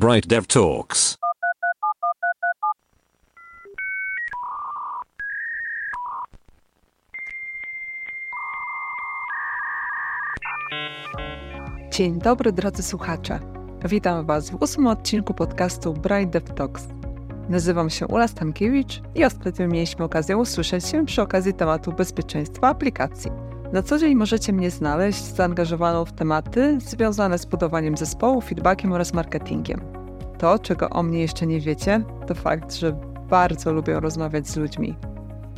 Bright Dev Talks. Dzień dobry drodzy słuchacze. Witam Was w ósmym odcinku podcastu Bright Dev Talks. Nazywam się Ula Stankiewicz i ostatnio mieliśmy okazję usłyszeć się przy okazji tematu bezpieczeństwa aplikacji. Na co dzień możecie mnie znaleźć zaangażowaną w tematy związane z budowaniem zespołu, feedbackiem oraz marketingiem. To, czego o mnie jeszcze nie wiecie, to fakt, że bardzo lubię rozmawiać z ludźmi.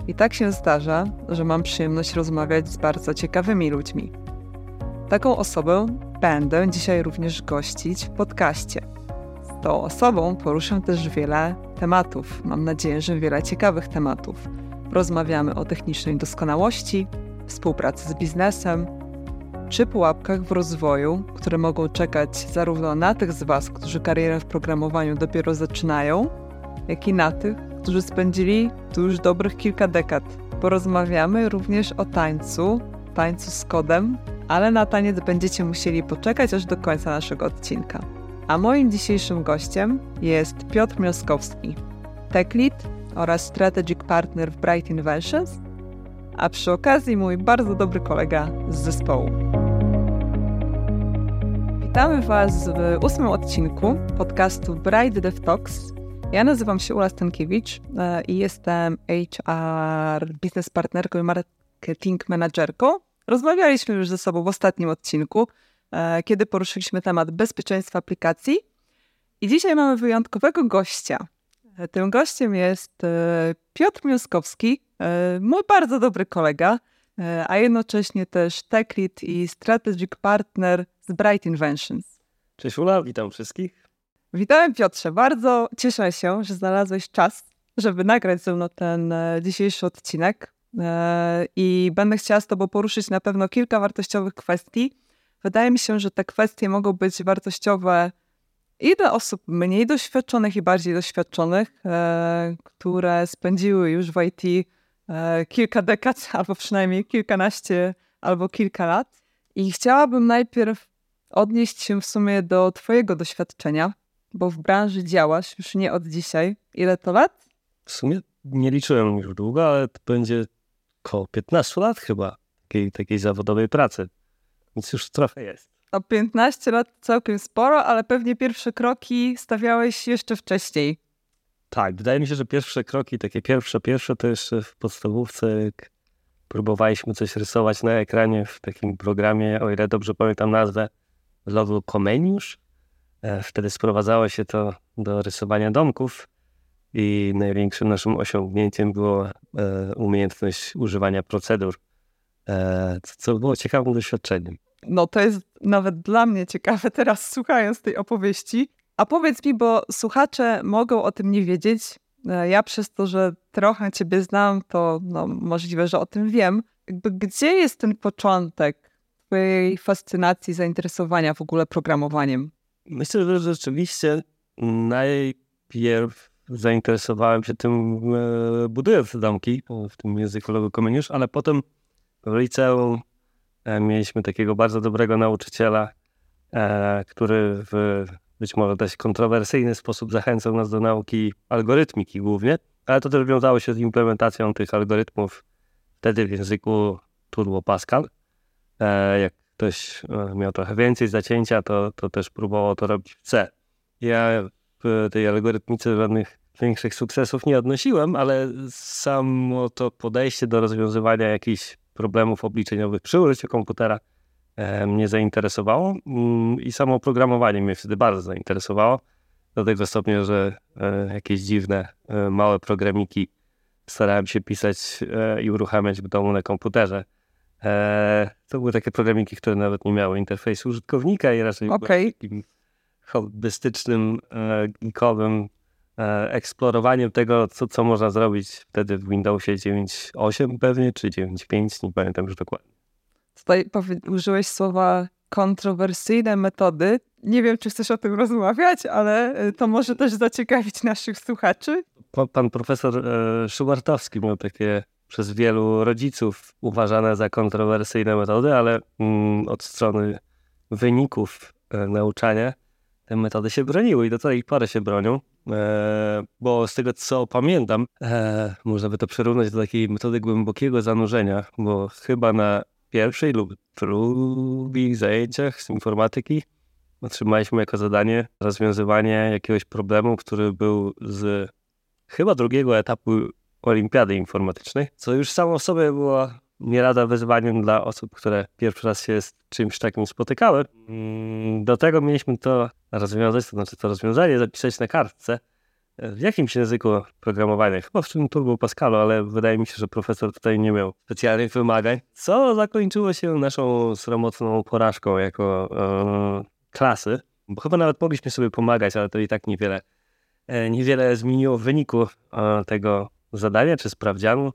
I tak się zdarza, że mam przyjemność rozmawiać z bardzo ciekawymi ludźmi. Taką osobę będę dzisiaj również gościć w podcaście. Z tą osobą poruszę też wiele tematów. Mam nadzieję, że wiele ciekawych tematów. Rozmawiamy o technicznej doskonałości, współpracy z biznesem, czy pułapkach w rozwoju, które mogą czekać zarówno na tych z Was, którzy karierę w programowaniu dopiero zaczynają, jak i na tych, którzy spędzili tu już dobrych kilka dekad. Porozmawiamy również o tańcu, tańcu z kodem, ale na taniec będziecie musieli poczekać aż do końca naszego odcinka. A moim dzisiejszym gościem jest Piotr Mioskowski, tech lead oraz strategic partner w Bright Inventions, a przy okazji mój bardzo dobry kolega z zespołu. Witamy Was w ósmym odcinku podcastu Bright Dev Talks. Ja nazywam się Ula Stankiewicz e, i jestem HR Business Partnerką i Marketing Managerką. Rozmawialiśmy już ze sobą w ostatnim odcinku, e, kiedy poruszyliśmy temat bezpieczeństwa aplikacji. I dzisiaj mamy wyjątkowego gościa. E, tym gościem jest Piotr Miąskowski, mój bardzo dobry kolega, a jednocześnie też tech lead i strategic partner z Bright Inventions. Cześć Ula, witam wszystkich. Witam Piotrze, bardzo cieszę się, że znalazłeś czas, żeby nagrać ze mną ten e, dzisiejszy odcinek e, i będę chciała z Tobą poruszyć na pewno kilka wartościowych kwestii. Wydaje mi się, że te kwestie mogą być wartościowe i dla osób mniej doświadczonych i bardziej doświadczonych, e, które spędziły już w IT kilka dekad, albo przynajmniej kilkanaście, albo kilka lat. I chciałabym najpierw odnieść się w sumie do Twojego doświadczenia, bo w branży działasz już nie od dzisiaj. Ile to lat? W sumie nie liczyłem już długo, ale to będzie około 15 lat chyba takiej, takiej zawodowej pracy. Więc już trochę jest. O 15 lat całkiem sporo, ale pewnie pierwsze kroki stawiałeś jeszcze wcześniej. Tak, wydaje mi się, że pierwsze kroki, takie pierwsze, pierwsze to jeszcze w podstawówce, jak próbowaliśmy coś rysować na ekranie w takim programie, o ile dobrze pamiętam nazwę, Level Comeniusz. E, wtedy sprowadzało się to do rysowania domków i największym naszym osiągnięciem było e, umiejętność używania procedur, e, co było ciekawym doświadczeniem. No to jest nawet dla mnie ciekawe teraz słuchając tej opowieści. A powiedz mi, bo słuchacze mogą o tym nie wiedzieć. Ja przez to, że trochę ciebie znam, to no, możliwe, że o tym wiem. Gdzie jest ten początek twojej fascynacji, zainteresowania w ogóle programowaniem? Myślę, że rzeczywiście najpierw zainteresowałem się tym e, budując domki w tym języku Logo Comeniusz, ale potem w liceum e, mieliśmy takiego bardzo dobrego nauczyciela, e, który w być może dość kontrowersyjny sposób zachęcał nas do nauki algorytmiki głównie, ale to też wiązało się z implementacją tych algorytmów wtedy w języku Turbo Pascal. E, jak ktoś e, miał trochę więcej zacięcia, to, to też próbował to robić w C. Ja w tej algorytmice żadnych większych sukcesów nie odnosiłem, ale samo to podejście do rozwiązywania jakichś problemów obliczeniowych przy użyciu komputera e, mnie zainteresowało mm, i samo programowanie mnie wtedy bardzo zainteresowało. Do tego stopnia, że jakieś dziwne, małe programiki starałem się pisać i uruchamiać w domu na komputerze. E, to były takie programiki, które nawet nie miały interfejsu użytkownika i raczej okay. takim hobbystycznym, e, geekowym e, eksplorowaniem tego, co, co można zrobić wtedy w Windowsie 9.8 pewnie, czy 9.5, nie pamiętam już dokładnie. Tutaj użyłeś słowa kontrowersyjne metody. Nie wiem, czy chcesz o tym rozmawiać, ale to może też zaciekawić naszych słuchaczy. Pan, pan profesor e, Szubartowski miał takie przez wielu rodziców uważane za kontrowersyjne metody, ale mm, od strony wyników e, nauczania te metody się broniły i do tej pory się bronią, e, bo z tego co pamiętam, e, można by to przyrównać do takiej metody głębokiego zanurzenia, bo chyba na pierwszej lub drugich zajęciach z informatyki otrzymaliśmy jako zadanie rozwiązywanie jakiegoś problemu, który był z chyba drugiego etapu olimpiady informatycznej, co już samo w sobie było nie lada wyzwaniem dla osób, które pierwszy raz się z czymś takim spotykały. Mm, do tego mieliśmy to rozwiązać, to znaczy to rozwiązanie zapisać na kartce. W jakimś języku programowania, chyba w czym Turbo Pascalu, ale wydaje mi się, że profesor tutaj nie miał specjalnych wymagań, co zakończyło się naszą sromotną porażką jako e, klasy, bo chyba nawet mogliśmy sobie pomagać, ale to i tak niewiele, e, niewiele zmieniło w wyniku e, tego zadania czy sprawdzianu.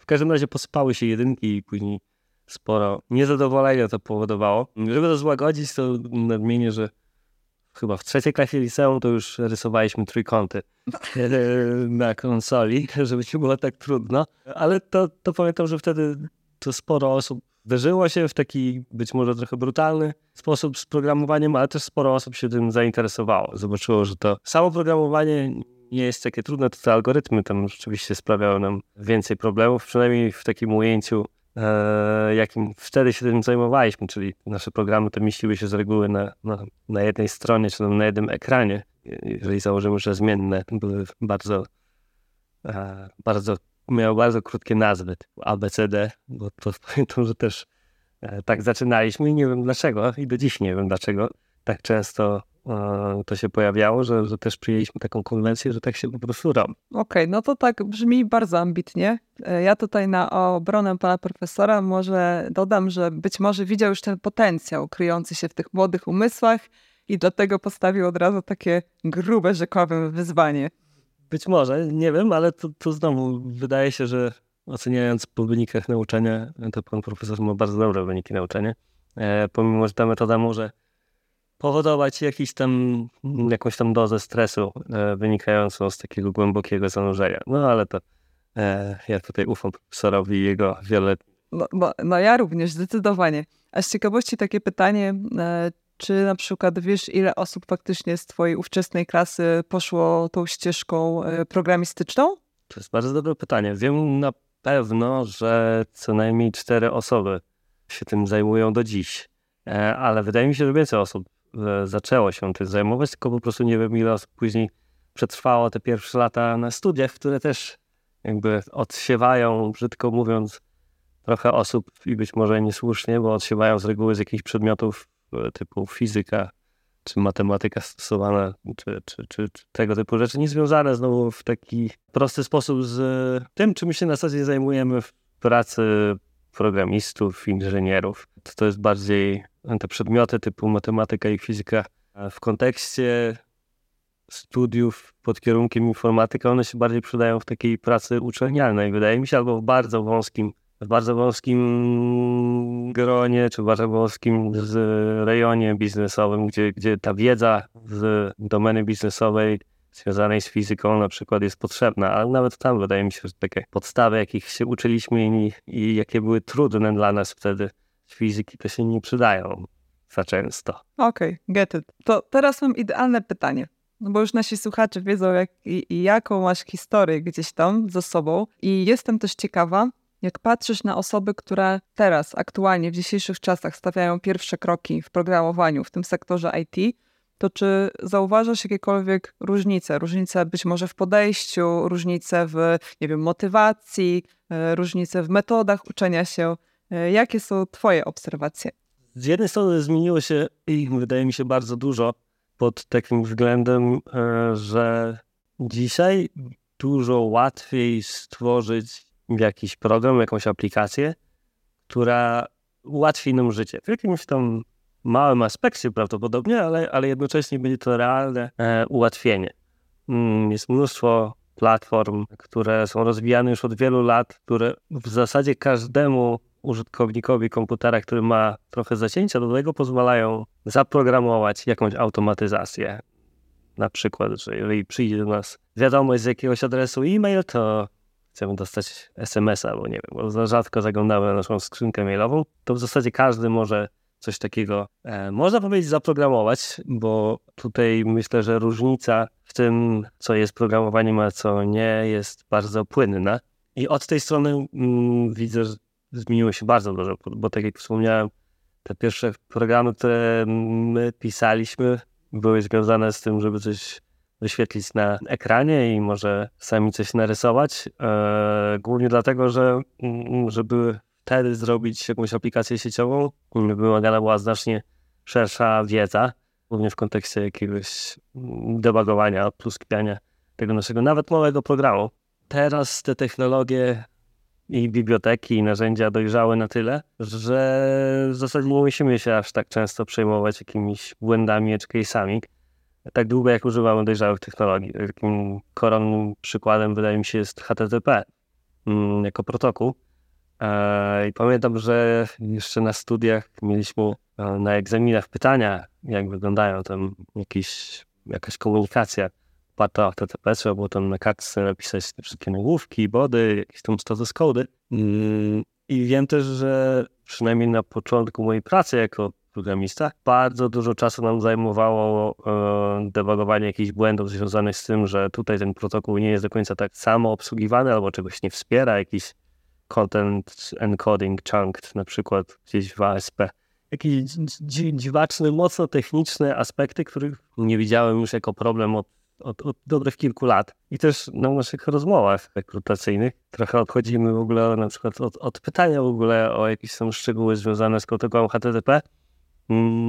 W każdym razie posypały się jedynki i później sporo niezadowolenia to powodowało. Żeby to złagodzić, to nadmienię, że chyba w trzeciej klasie liceum to już rysowaliśmy trójkąty na konsoli, żeby nie było tak trudno. Ale to, to pamiętam, że wtedy to sporo osób wderzyło się w taki być może trochę brutalny sposób z programowaniem, ale też sporo osób się tym zainteresowało. Zobaczyło, że to samo programowanie nie jest takie trudne, to te algorytmy tam rzeczywiście sprawiały nam więcej problemów, przynajmniej w takim ujęciu, e, jakim wtedy się tym zajmowaliśmy, czyli nasze programy te mieściły się z reguły na, na, na jednej stronie, czy na jednym ekranie. Jeżeli założymy, że zmienne były bardzo, e, bardzo miały bardzo krótkie nazwy, ABCD, bo to pamiętam, że też e, tak zaczynaliśmy i nie wiem dlaczego, i do dziś nie wiem dlaczego tak często to się pojawiało, że, że też przyjęliśmy taką konwencję, że tak się po prostu robi. Okej, okay, no to tak brzmi bardzo ambitnie. E, ja tutaj na obronę pana profesora może dodam, że być może widział już ten potencjał kryjący się w tych młodych umysłach i dlatego postawił od razu takie grube, rzekowym wyzwanie. Być może, nie wiem, ale to, to znowu wydaje się, że oceniając po wynikach nauczania, to pan profesor ma bardzo dobre wyniki nauczania. E, pomimo, że ta metoda może powodować jakiś tam, jakąś tam dozę stresu e, wynikającą z takiego głębokiego zanurzenia. No ale to e, ja tutaj ufam profesorowi i jego wiele. No, no, no, ja również, zdecydowanie. A z ciekawości takie pytanie, e, czy na przykład wiesz, ile osób faktycznie z twojej ówczesnej klasy poszło tą ścieżką e, programistyczną? To jest bardzo dobre pytanie. Wiem na pewno, że co najmniej cztery osoby się tym zajmują do dziś. E, ale wydaje mi się, że więcej osób zaczęło się tym zajmować, tylko po prostu nie wiem, ile osób później przetrwało te pierwsze lata na studiach, które też jakby odsiewają, brzydko mówiąc, trochę osób i być może niesłusznie, bo odsiewają z reguły z jakichś przedmiotów typu fizyka, czy matematyka stosowana, czy, czy, czy, czy, tego typu rzeczy, nie związane znowu w taki prosty sposób z tym, czym się na dzień zajmujemy w pracy programistów, inżynierów. To, jest bardziej te przedmioty typu matematyka i fizyka w kontekście studiów pod kierunkiem informatyka, one się bardziej przydają w takiej pracy uczelnianej, wydaje mi się, albo w bardzo wąskim w bardzo wąskim gronie, czy w bardzo wąskim rejonie biznesowym, gdzie, gdzie ta wiedza z domeny biznesowej związanej z fizyką na przykład jest potrzebna, ale nawet tam wydaje mi się, że takie podstawy, jakich się uczyliśmy i, i jakie były trudne dla nas wtedy fizyki, to się nie przydają za często. Okej, okay, get it. To teraz mam idealne pytanie. No bo już nasi słuchacze wiedzą, jak, i, i jaką masz historię gdzieś tam ze sobą. I jestem też ciekawa, jak patrzysz na osoby, które teraz, aktualnie, w dzisiejszych czasach stawiają pierwsze kroki w programowaniu, w tym sektorze IT, to czy zauważasz jakiekolwiek różnice? Różnice być może w podejściu, różnice w, nie wiem, motywacji, e, różnice w metodach uczenia się. E, jakie są Twoje obserwacje? Z jednej strony zmieniło się i wydaje mi się bardzo dużo pod takim względem, e, że dzisiaj dużo łatwiej stworzyć jakiś program, jakąś aplikację, która ułatwi nam życie. W jakimś tam małym aspekcie prawdopodobnie, ale, ale jednocześnie będzie to realne e, ułatwienie. Mm, jest mnóstwo platform, które są rozwijane już od wielu lat, które w zasadzie każdemu użytkownikowi komputera, który ma trochę zacięcia, do tego pozwalają zaprogramować jakąś automatyzację. Na przykład, że jeżeli przyjdzie do nas wiadomość z jakiegoś adresu e-mail, to chcemy dostać SMS-a, bo nie wiem, bo za rzadko zaglądamy na naszą skrzynkę mailową, to w zasadzie każdy może coś takiego, e, można powiedzieć, zaprogramować, bo tutaj myślę, że różnica w tym, co jest programowaniem, a co nie, jest bardzo płynna. I od tej strony mm, widzę, że zmieniło się bardzo dużo, bo tak jak wspomniałem, te pierwsze programy, które my pisaliśmy, były związane z tym, żeby coś wyświetlić na ekranie i może sami coś narysować. E, głównie dlatego, że mm, żeby wtedy zrobić jakąś aplikację sieciową, wymagana była znacznie szersza wiedza, głównie w kontekście jakiegoś debugowania, pluskiwania tego naszego nawet małego programu. Teraz te technologie i biblioteki i narzędzia dojrzały na tyle, że w zasadzie nie musimy się aż tak często przejmować jakimiś błędami, edge case'ami. Tak długo jak używamy dojrzałych technologii. Takim koronnym przykładem wydaje mi się jest HTTP mm, jako protokół. E, I pamiętam, że jeszcze na studiach mieliśmy e, na egzaminach pytania, jak wyglądają tam jakieś, jakaś komunikacja oparta o HTTP, trzeba było tam na kartce napisać te wszystkie nagłówki, body, jakieś tam status cody. Mm, I wiem też, że przynajmniej na początku mojej pracy jako programista, bardzo dużo czasu nam zajmowało e, debugowanie jakichś błędów związanych z tym, że tutaj ten protokół nie jest do końca tak samo obsługiwany albo czegoś nie wspiera, jakiś content encoding chunked na przykład gdzieś w ASP. Jakieś dziwaczne, mocno techniczne aspekty, których nie widziałem już jako problem od od, od dobrych kilku lat. I też na naszych rozmowach rekrutacyjnych trochę odchodzimy w ogóle na przykład od, od pytania w ogóle o jakieś są szczegóły związane z protokołem HTTP,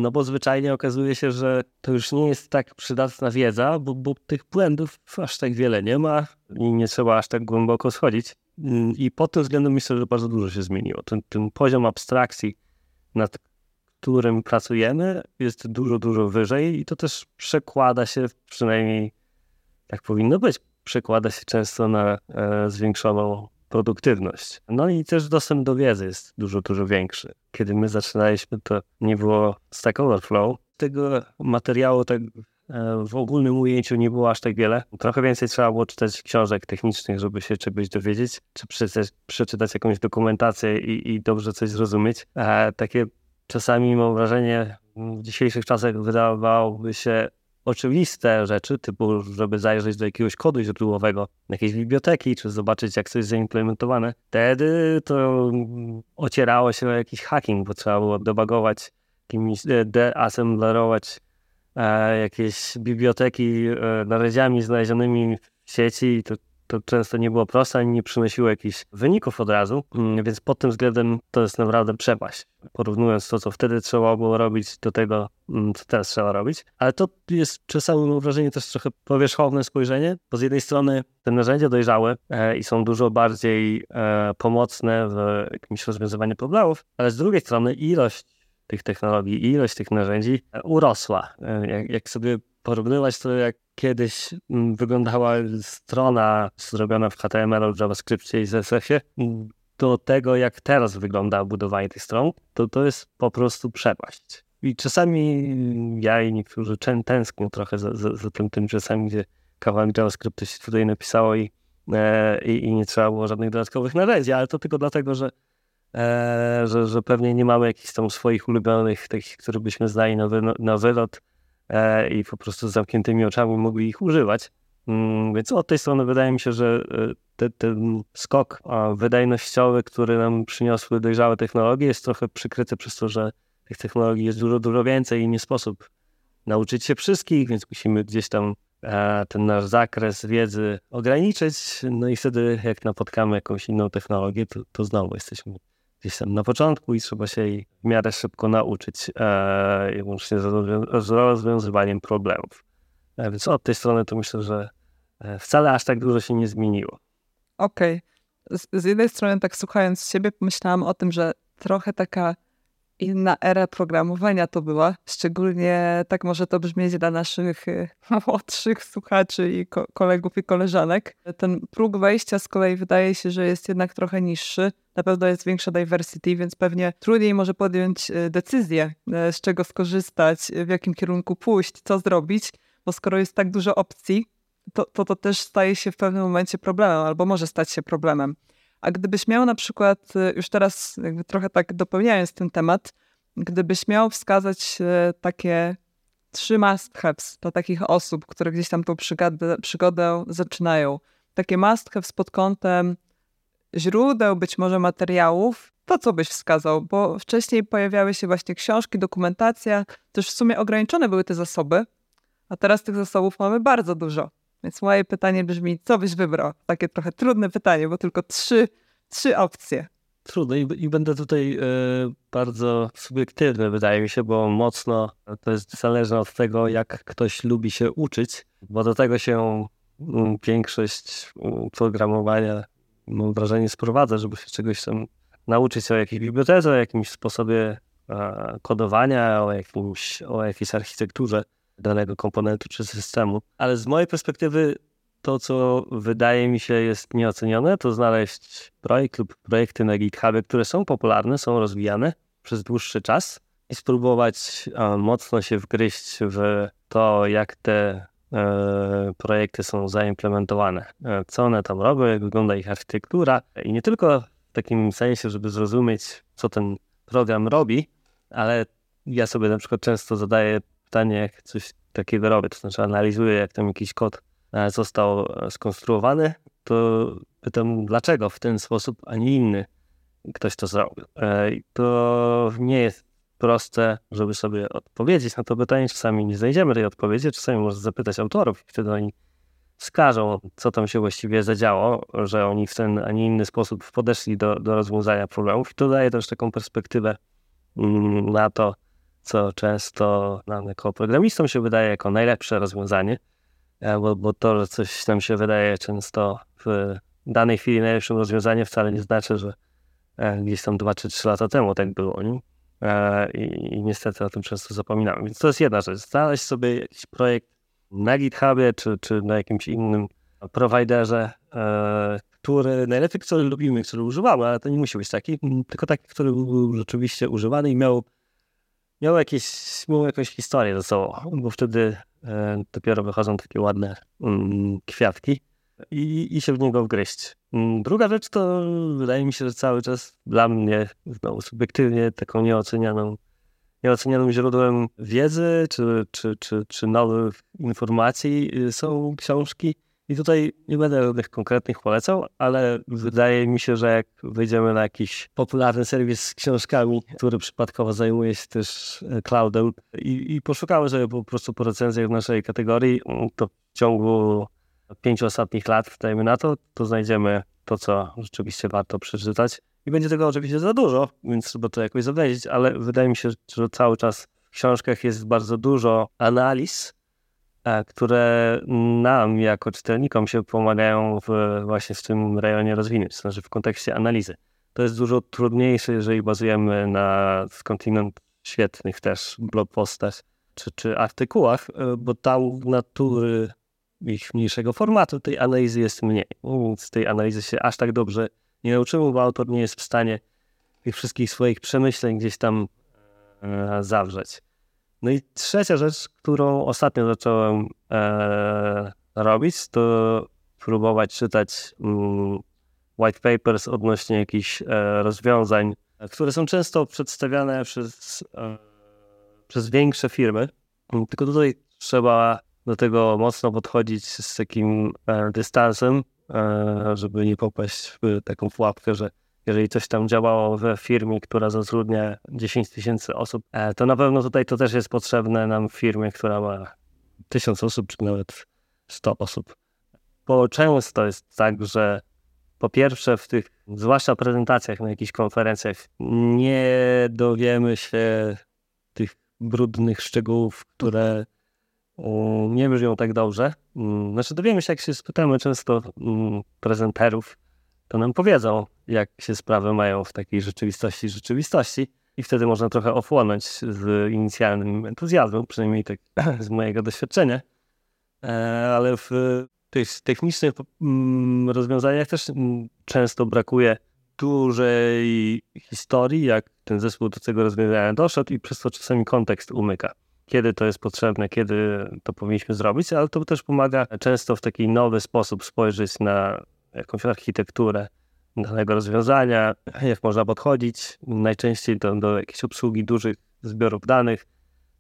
no bo zwyczajnie okazuje się, że to już nie jest tak przydatna wiedza, bo, bo tych błędów aż tak wiele nie ma i nie trzeba aż tak głęboko schodzić. Mm, I pod tym względem myślę, że bardzo dużo się zmieniło. Ten, ten poziom abstrakcji nad którym pracujemy, jest dużo, dużo wyżej i to też przekłada się, przynajmniej tak powinno być, przekłada się często na e, zwiększoną produktywność. No i też dostęp do wiedzy jest dużo, dużo większy. Kiedy my zaczynaliśmy, to nie było Stack Overflow. Tego materiału tak e, w ogólnym ujęciu nie było aż tak wiele. Trochę więcej trzeba było czytać książek technicznych, żeby się czegoś dowiedzieć, czy przeczytać, przeczytać jakąś dokumentację i, i dobrze coś zrozumieć. E, takie czasami mam wrażenie, w dzisiejszych czasach wydawałoby się oczywiste rzeczy, typu żeby zajrzeć do jakiegoś kodu źródłowego, jakiejś biblioteki, czy zobaczyć jak coś jest zaimplementowane. Wtedy to ocierało się o jakiś hacking, bo trzeba było debugować, jakimiś, e, deassemblerować e, jakieś biblioteki e, narzędziami znalezionymi w sieci to to często nie było proste, ani nie przynosiło jakichś wyników od razu, mm, więc pod tym względem to jest naprawdę przepaść. Porównując to, co wtedy trzeba było robić, do tego, co teraz trzeba robić. Ale to jest czasami, mam wrażenie, też trochę powierzchowne spojrzenie, bo z jednej strony te narzędzia dojrzałe e, i są dużo bardziej e, pomocne w jakimś rozwiązywaniu problemów, ale z drugiej strony ilość tych technologii, ilość tych narzędzi e, urosła. Jak, sobie porównywać to, jak kiedyś mm, wyglądała strona zrobiona w HTML, JavaScriptie i CSS-ie, do tego, jak teraz wygląda budowanie tych stron, to to jest po prostu przepaść. I czasami ja i niektórzy tęsknią trochę za, za, za tym, tym czasami, gdzie kawałek JavaScriptu się tutaj napisało i, e, i, nie trzeba było żadnych dodatkowych narzędzi, ale to tylko dlatego, że, e, że, że pewnie nie mamy jakichś tam swoich ulubionych, takich, które byśmy znali na, wy, na wylot, E, i po prostu z zamkniętymi oczami mogli ich używać. Mm, więc od tej strony wydaje mi się, że e, te, ten skok wydajnościowy, który nam przyniosły dojrzałe technologie, jest trochę przykryty przez to, że tych technologii jest dużo, dużo więcej i nie sposób nauczyć się wszystkich, więc musimy gdzieś tam e, ten nasz zakres wiedzy ograniczyć. No i wtedy, jak napotkamy jakąś inną technologię, to, to znowu jesteśmy gdzieś tam na początku i trzeba się jej w miarę szybko nauczyć, e, łącznie z, rozwiązywaniem problemów. E, więc od tej strony to myślę, że e, wcale aż tak dużo się nie zmieniło. Okej. Okay. Z, z jednej strony, tak słuchając siebie, pomyślałam o tym, że trochę taka inna era programowania to była. Szczególnie tak może to brzmieć dla naszych y, młodszych słuchaczy i ko kolegów i koleżanek. Ten próg wejścia z kolei wydaje się, że jest jednak trochę niższy. Na pewno jest większa diversity, więc pewnie trudniej może podjąć y, decyzję, y, z czego skorzystać, w jakim kierunku pójść, co zrobić, bo skoro jest tak dużo opcji, to to, to też staje się w pewnym momencie problemem, albo może stać się problemem. A gdybyś miał na przykład, y, już teraz trochę tak dopełniając ten temat, Gdybyś miał wskazać e, takie trzy must haves dla takich osób, które gdzieś tam tą przygodę, przygodę zaczynają, takie must haves pod kątem źródeł, być może materiałów, to co byś wskazał? Bo wcześniej pojawiały się właśnie książki, dokumentacja, też w sumie ograniczone były te zasoby, a teraz tych zasobów mamy bardzo dużo. Więc moje pytanie brzmi, co byś wybrał? Takie trochę trudne pytanie, bo tylko trzy, trzy opcje. Trudno i, i będę tutaj y, bardzo subiektywny, wydaje mi się, bo mocno to jest zależne od tego, jak ktoś lubi się uczyć, bo do tego się y, większość y, programowania, mam wrażenie, sprowadza, żeby się czegoś tam nauczyć o jakiejś bibliotece, o jakimś sposobie kodowania, o, jakimś, o jakiejś architekturze danego komponentu czy systemu. Ale z mojej perspektywy to, co wydaje mi się jest nieocenione, to znaleźć projekt lub projekty na GitHubie, które są popularne, są rozwijane przez dłuższy czas i spróbować mocno się wgryźć w to, jak te e, projekty są zaimplementowane, e, co one tam robią, jak wygląda ich architektura i nie tylko w takim sensie, żeby zrozumieć, co ten program robi, ale ja sobie na przykład często zadaję pytanie, jak coś takiego robię, to znaczy analizuję, jak tam jakiś kod e, został e, skonstruowany, to pytam, dlaczego w ten sposób, a nie inny ktoś to zrobił. E, to nie jest proste, żeby sobie odpowiedzieć na to pytanie. Czasami nie znajdziemy tej odpowiedzi, czasami można zapytać autorów i wtedy oni wskażą, co tam się właściwie zadziało, że oni w ten, a nie inny sposób podeszli do, do rozwiązania problemów. I to daje też taką perspektywę mm, na to, co często nam jako programistom się wydaje jako najlepsze rozwiązanie, e, bo, bo to, że coś nam się wydaje często w danej chwili najlepszym rozwiązaniem wcale nie znaczy, że e, gdzieś tam 2 czy 3 lata temu tak było. Nie? E, I, I, niestety o tym często zapominamy. Więc to jest jedna rzecz. Znaleźć sobie jakiś projekt na GitHubie czy, czy na jakimś innym prowajderze, który najlepiej, który lubimy, który używamy, ale to nie musi być taki, tylko taki, który był rzeczywiście używany i miał miał, jakieś, miał jakąś historię ze sobą, bo wtedy e, dopiero wychodzą takie ładne mm, kwiatki i, i się w niego wgryźć. Mm, druga rzecz to wydaje mi się, że cały czas dla mnie, subiektywnie, taką nieocenianą, nieocenianym źródłem wiedzy czy, czy, czy, czy nowych informacji y, są książki i tutaj nie będę żadnych konkretnych polecał, ale wydaje mi się, że jak wyjdziemy na jakiś popularny serwis z książkami, który przypadkowo zajmuje się też e, cloudem i, i poszukamy sobie po prostu po recenzjach w naszej kategorii, to w ciągu pięciu ostatnich lat, dajmy na to, to znajdziemy to, co rzeczywiście warto przeczytać. I będzie tego oczywiście za dużo, więc trzeba to jakoś zawęzić, ale wydaje mi się, że cały czas w książkach jest bardzo dużo analiz, które nam jako czytelnikom się pomagają w, właśnie w tym rejonie rozwinięć, to znaczy w kontekście analizy. To jest dużo trudniejsze, jeżeli bazujemy na skądinąd świetnych też blogpostach czy, czy artykułach, e, bo tam natury ich mniejszego formatu tej analizy jest mniej. Więc tej analizy się aż tak dobrze nie nauczymy, bo autor nie jest w stanie tych wszystkich swoich przemyśleń gdzieś tam e, zawrzeć. No i trzecia rzecz, którą ostatnio zacząłem e, robić, to próbować czytać mm, white papers odnośnie jakichś e, rozwiązań, które są często przedstawiane przez, e, przez większe firmy. Tylko tutaj trzeba do tego mocno podchodzić z takim e, dystansem, e, żeby nie popaść w taką pułapkę, że jeżeli coś tam działało we firmie, która zatrudnia 10 tysięcy osób, e, to na pewno tutaj to też jest potrzebne nam w firmie, która ma 1000 osób, czy nawet 100 osób. Bo często jest tak, że po pierwsze w tych, zwłaszcza prezentacjach na jakichś konferencjach, nie dowiemy się tych brudnych szczegółów, które nie brzmią tak dobrze. Mm, znaczy dowiemy się, jak się spytamy często mm, prezenterów, to nam powiedzą, jak się sprawy mają w takiej rzeczywistości, rzeczywistości. I wtedy można trochę ochłonąć z inicjalnym entuzjazmem, przynajmniej tak z mojego doświadczenia. E, ale w tych technicznych mm, rozwiązaniach też mm, często brakuje dużej historii, jak ten zespół do tego rozwiązania doszedł i przez to czasami kontekst umyka. Kiedy to jest potrzebne, kiedy to powinniśmy zrobić, ale to też pomaga często w taki nowy sposób spojrzeć na jakąś architekturę danego rozwiązania, jak można podchodzić. Najczęściej do, do jakiejś obsługi dużych zbiorów danych,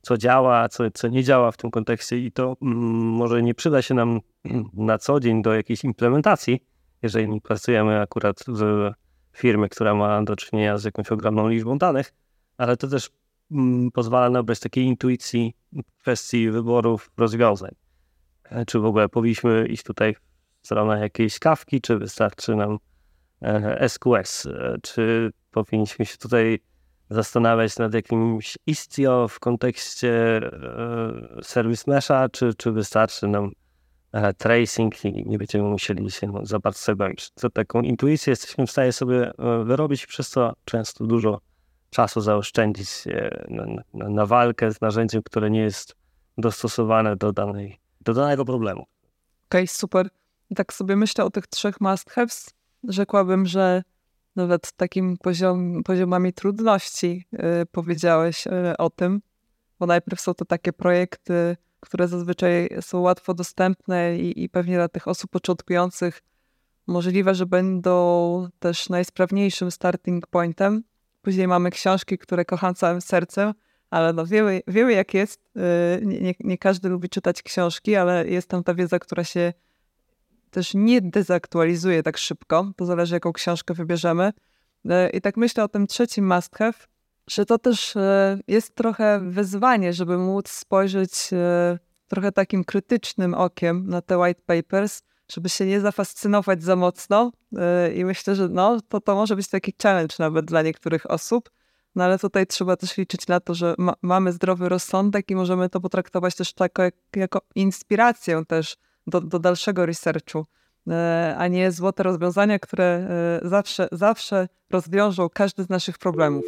co działa, co, co nie działa w tym kontekście i to mm, może nie przyda się nam na co dzień do jakiejś implementacji, jeżeli pracujemy akurat w firmie, która ma do czynienia z jakąś ogromną liczbą danych, ale to też mm, pozwala nabrać takiej intuicji w kwestii wyborów rozwiązań. E, czy w ogóle powinniśmy iść tutaj w stronę jakiejś kawki, czy wystarczy nam SQS, e, czy powinniśmy się tutaj zastanawiać nad jakimś Istio w kontekście e, Service Mesha, czy, czy wystarczy nam e, tracing i nie będziemy musieli się za bardzo bawić. To taką intuicję jesteśmy w stanie sobie wyrobić przez to często dużo czasu zaoszczędzić na, na, na walkę z narzędziem, które nie jest dostosowane do, danej, do danego problemu. Okej, okay, super. Tak sobie myślę o tych trzech must-haves. Rzekłabym, że nawet takim poziom, poziomami trudności y, powiedziałeś y, o tym, bo najpierw są to takie projekty, które zazwyczaj są łatwo dostępne i, i pewnie dla tych osób początkujących możliwe, że będą też najsprawniejszym starting pointem. Później mamy książki, które kocham całym sercem, ale no wiemy, wiemy jak jest. Y, nie, nie, każdy lubi czytać książki, ale jest tam ta wiedza, która się też nie dezaktualizuje tak szybko. To zależy, jaką książkę wybierzemy. E, I tak myślę o tym trzecim must have, że to też e, jest trochę wyzwanie, żeby móc spojrzeć e, trochę takim krytycznym okiem na te white papers, żeby się nie zafascynować za mocno. I myślę, że no, to, to może być taki challenge nawet dla niektórych osób. No ale tutaj trzeba też liczyć na to, że ma, mamy zdrowy rozsądek i możemy to potraktować też jako, jako inspirację też do, do dalszego researchu, e, a nie złote rozwiązania, które e, zawsze, zawsze rozwiążą każdy z naszych problemów.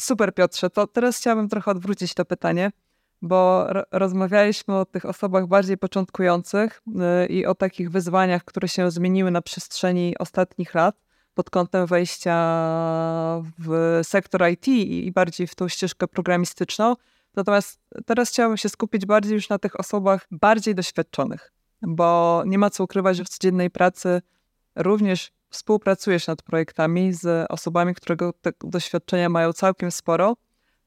Super, Piotrze. To teraz chciałabym trochę odwrócić to pytanie, bo rozmawialiśmy o tych osobach bardziej początkujących e, i o takich wyzwaniach, które się zmieniły na przestrzeni ostatnich lat pod kątem wejścia w sektor IT i bardziej w tą ścieżkę programistyczną. Natomiast teraz chciałabym się skupić bardziej już na tych osobach bardziej doświadczonych, bo nie ma co ukrywać, że w codziennej pracy również współpracujesz nad projektami z osobami, którego doświadczenia mają całkiem sporo.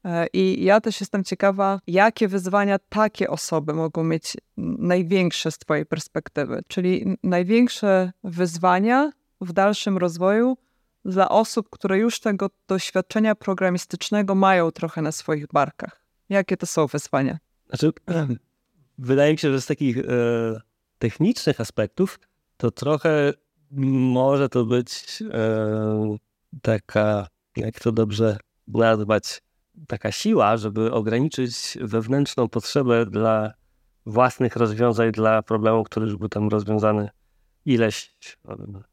E, I ja też jestem ciekawa, jakie wyzwania takie osoby mogą mieć największe z Twojej perspektywy, czyli największe wyzwania w dalszym rozwoju dla osób, które już tego doświadczenia programistycznego mają trochę na swoich barkach. Jakie to są wyzwania? Znaczy, wydaje mi się, że z takich e, technicznych aspektów to trochę może to być e, taka, jak to dobrze nazwać, taka siła, żeby ograniczyć wewnętrzną potrzebę dla własnych rozwiązań dla problemu, który już był tam rozwiązany ileś,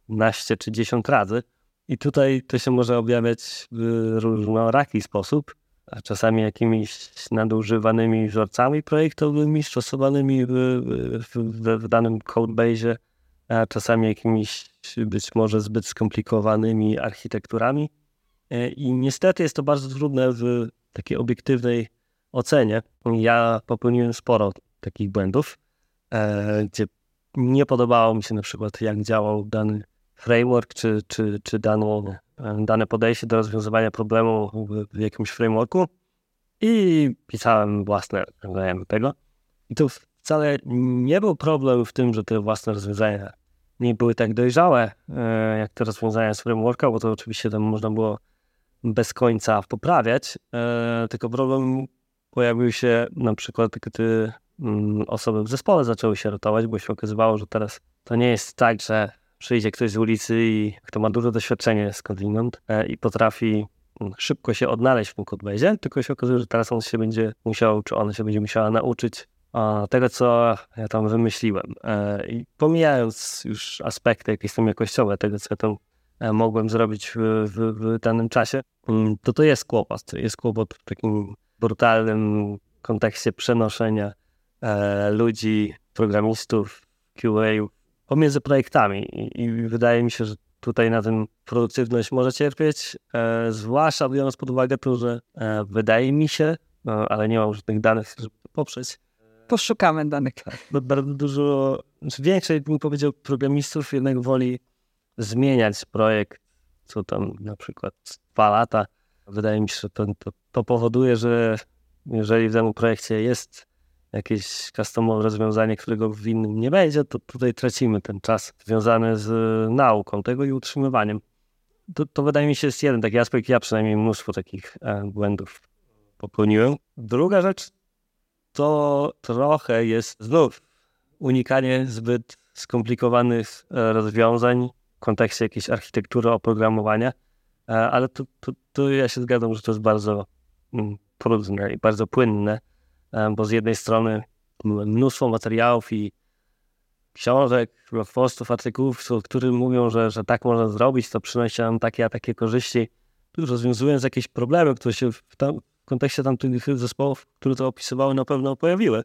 naście czy dziesiąt razy. I tutaj to się może objawiać w różnoraki sposób a czasami jakimiś nadużywanymi wzorcami projektowymi stosowanymi w, w, w danym codebase, a czasami jakimiś być może zbyt skomplikowanymi architekturami. E, I niestety jest to bardzo trudne w takiej obiektywnej ocenie. Ja popełniłem sporo takich błędów, e, gdzie nie podobało mi się na przykład, jak działał dany framework, czy, czy, czy dane, dane podejście do rozwiązywania problemu w, w jakimś frameworku i pisałem własne rozwiązania do tego. I to wcale nie był problem w tym, że te własne rozwiązania nie były tak dojrzałe, e, jak te rozwiązania z frameworka, bo to oczywiście tam można było bez końca poprawiać, e, tylko problem pojawił się na przykład, gdy mm, osoby w zespole zaczęły się rotować, bo się okazywało, że teraz to nie jest tak, że przyjdzie ktoś z ulicy i kto ma dużo doświadczenie skądinąd e, i potrafi mm, szybko się odnaleźć w tym tylko się okazuje, że teraz on się będzie musiał, czy ona się będzie musiała nauczyć tego, co ja tam wymyśliłem. E, I pomijając już aspekty jakieś tam jakościowe tego, co ja tam e, mogłem zrobić w, w, w danym czasie, mm, to to jest kłopot. Jest kłopot w takim brutalnym kontekście przenoszenia ludzi, programistów, QA pomiędzy projektami I, i, wydaje mi się, że tutaj na tym produktywność może cierpieć, e, zwłaszcza biorąc pod uwagę to, że e, wydaje mi się, no, ale nie mam żadnych danych, żeby to poprzeć. Poszukamy danych. Tak, bardzo dużo, znaczy większość, bym powiedział, programistów jednak woli zmieniać projekt, co tam na przykład dwa lata, Wydaje mi się, że to, to, to powoduje, że jeżeli w danym projekcie jest jakieś customowe rozwiązanie, którego w innym nie będzie, to tutaj tracimy ten czas związany z nauką tego i utrzymywaniem. To, to wydaje mi się jest jeden taki aspekt, ja przynajmniej mnóstwo takich e, błędów popełniłem. Druga rzecz to trochę jest znów unikanie zbyt skomplikowanych e, rozwiązań w kontekście jakiejś architektury oprogramowania, e, ale tu, tu, tu ja się zgadzam, że to jest bardzo mm, trudne i bardzo płynne, bo z jednej strony mnóstwo materiałów i książek, postów, artykułów, które mówią, że, że tak można zrobić, to przynosi nam takie a takie korzyści, rozwiązując jakieś problemy, które się w, tam, w kontekście tamtych zespołów, które to opisywały, na pewno pojawiły.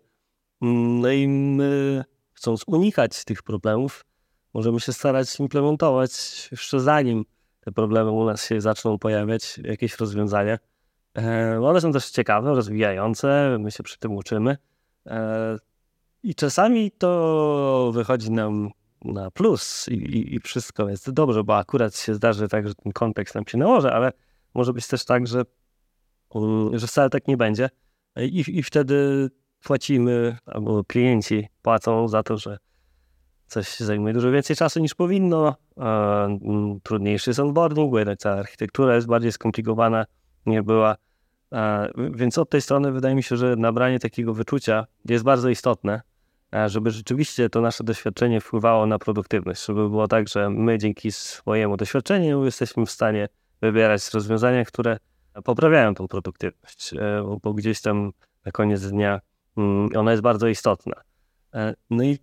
Mm, no i my, chcąc unikać tych problemów, możemy się starać implementować jeszcze zanim te problemy u nas się zaczną pojawiać, jakieś rozwiązania. E, one są też ciekawe, rozwijające, my się przy tym uczymy. E, I czasami to wychodzi nam na plus i, i, wszystko jest dobrze, bo akurat się zdarzy tak, że ten kontekst nam się nałoży, ale może być też tak, że, że wcale tak nie będzie. I, i wtedy płacimy, albo klienci płacą za to, że coś zajmuje dużo więcej czasu niż powinno. Trudniejszy jest onboarding, bo jednak cała architektura jest bardziej skomplikowana, nie była. Więc od tej strony wydaje mi się, że nabranie takiego wyczucia jest bardzo istotne, żeby rzeczywiście to nasze doświadczenie wpływało na produktywność, żeby było tak, że my dzięki swojemu doświadczeniu jesteśmy w stanie wybierać rozwiązania, które poprawiają tą produktywność, e, bo gdzieś tam na koniec dnia mm, ona jest bardzo istotna. E, no i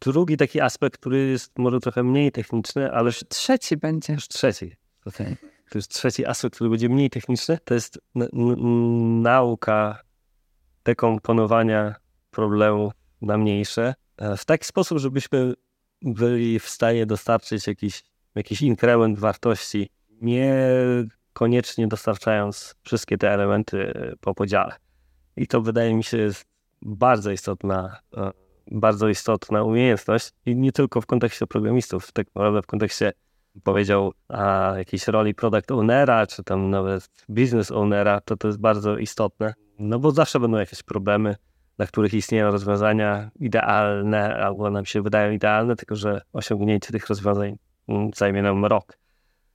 drugi taki aspekt, który jest może trochę mniej techniczny, ale... Trzeci będzie. Już trzeci. Okay. To jest trzeci aspekt, który będzie mniej techniczny. To jest nauka dekomponowania problemu na mniejsze e, w taki sposób, żebyśmy byli w stanie dostarczyć jakiś, jakiś inkrement wartości, nie koniecznie dostarczając wszystkie te elementy po podziale. I to wydaje mi się jest bardzo istotna, e, bardzo istotna umiejętność i nie tylko w kontekście programistów, tak naprawdę w kontekście powiedział a, jakiejś roli product ownera, czy tam nawet business ownera, to to jest bardzo istotne, no bo zawsze będą jakieś problemy, dla których istnieją rozwiązania idealne, albo nam się wydają idealne, tylko że osiągnięcie tych rozwiązań mm, zajmie nam rok.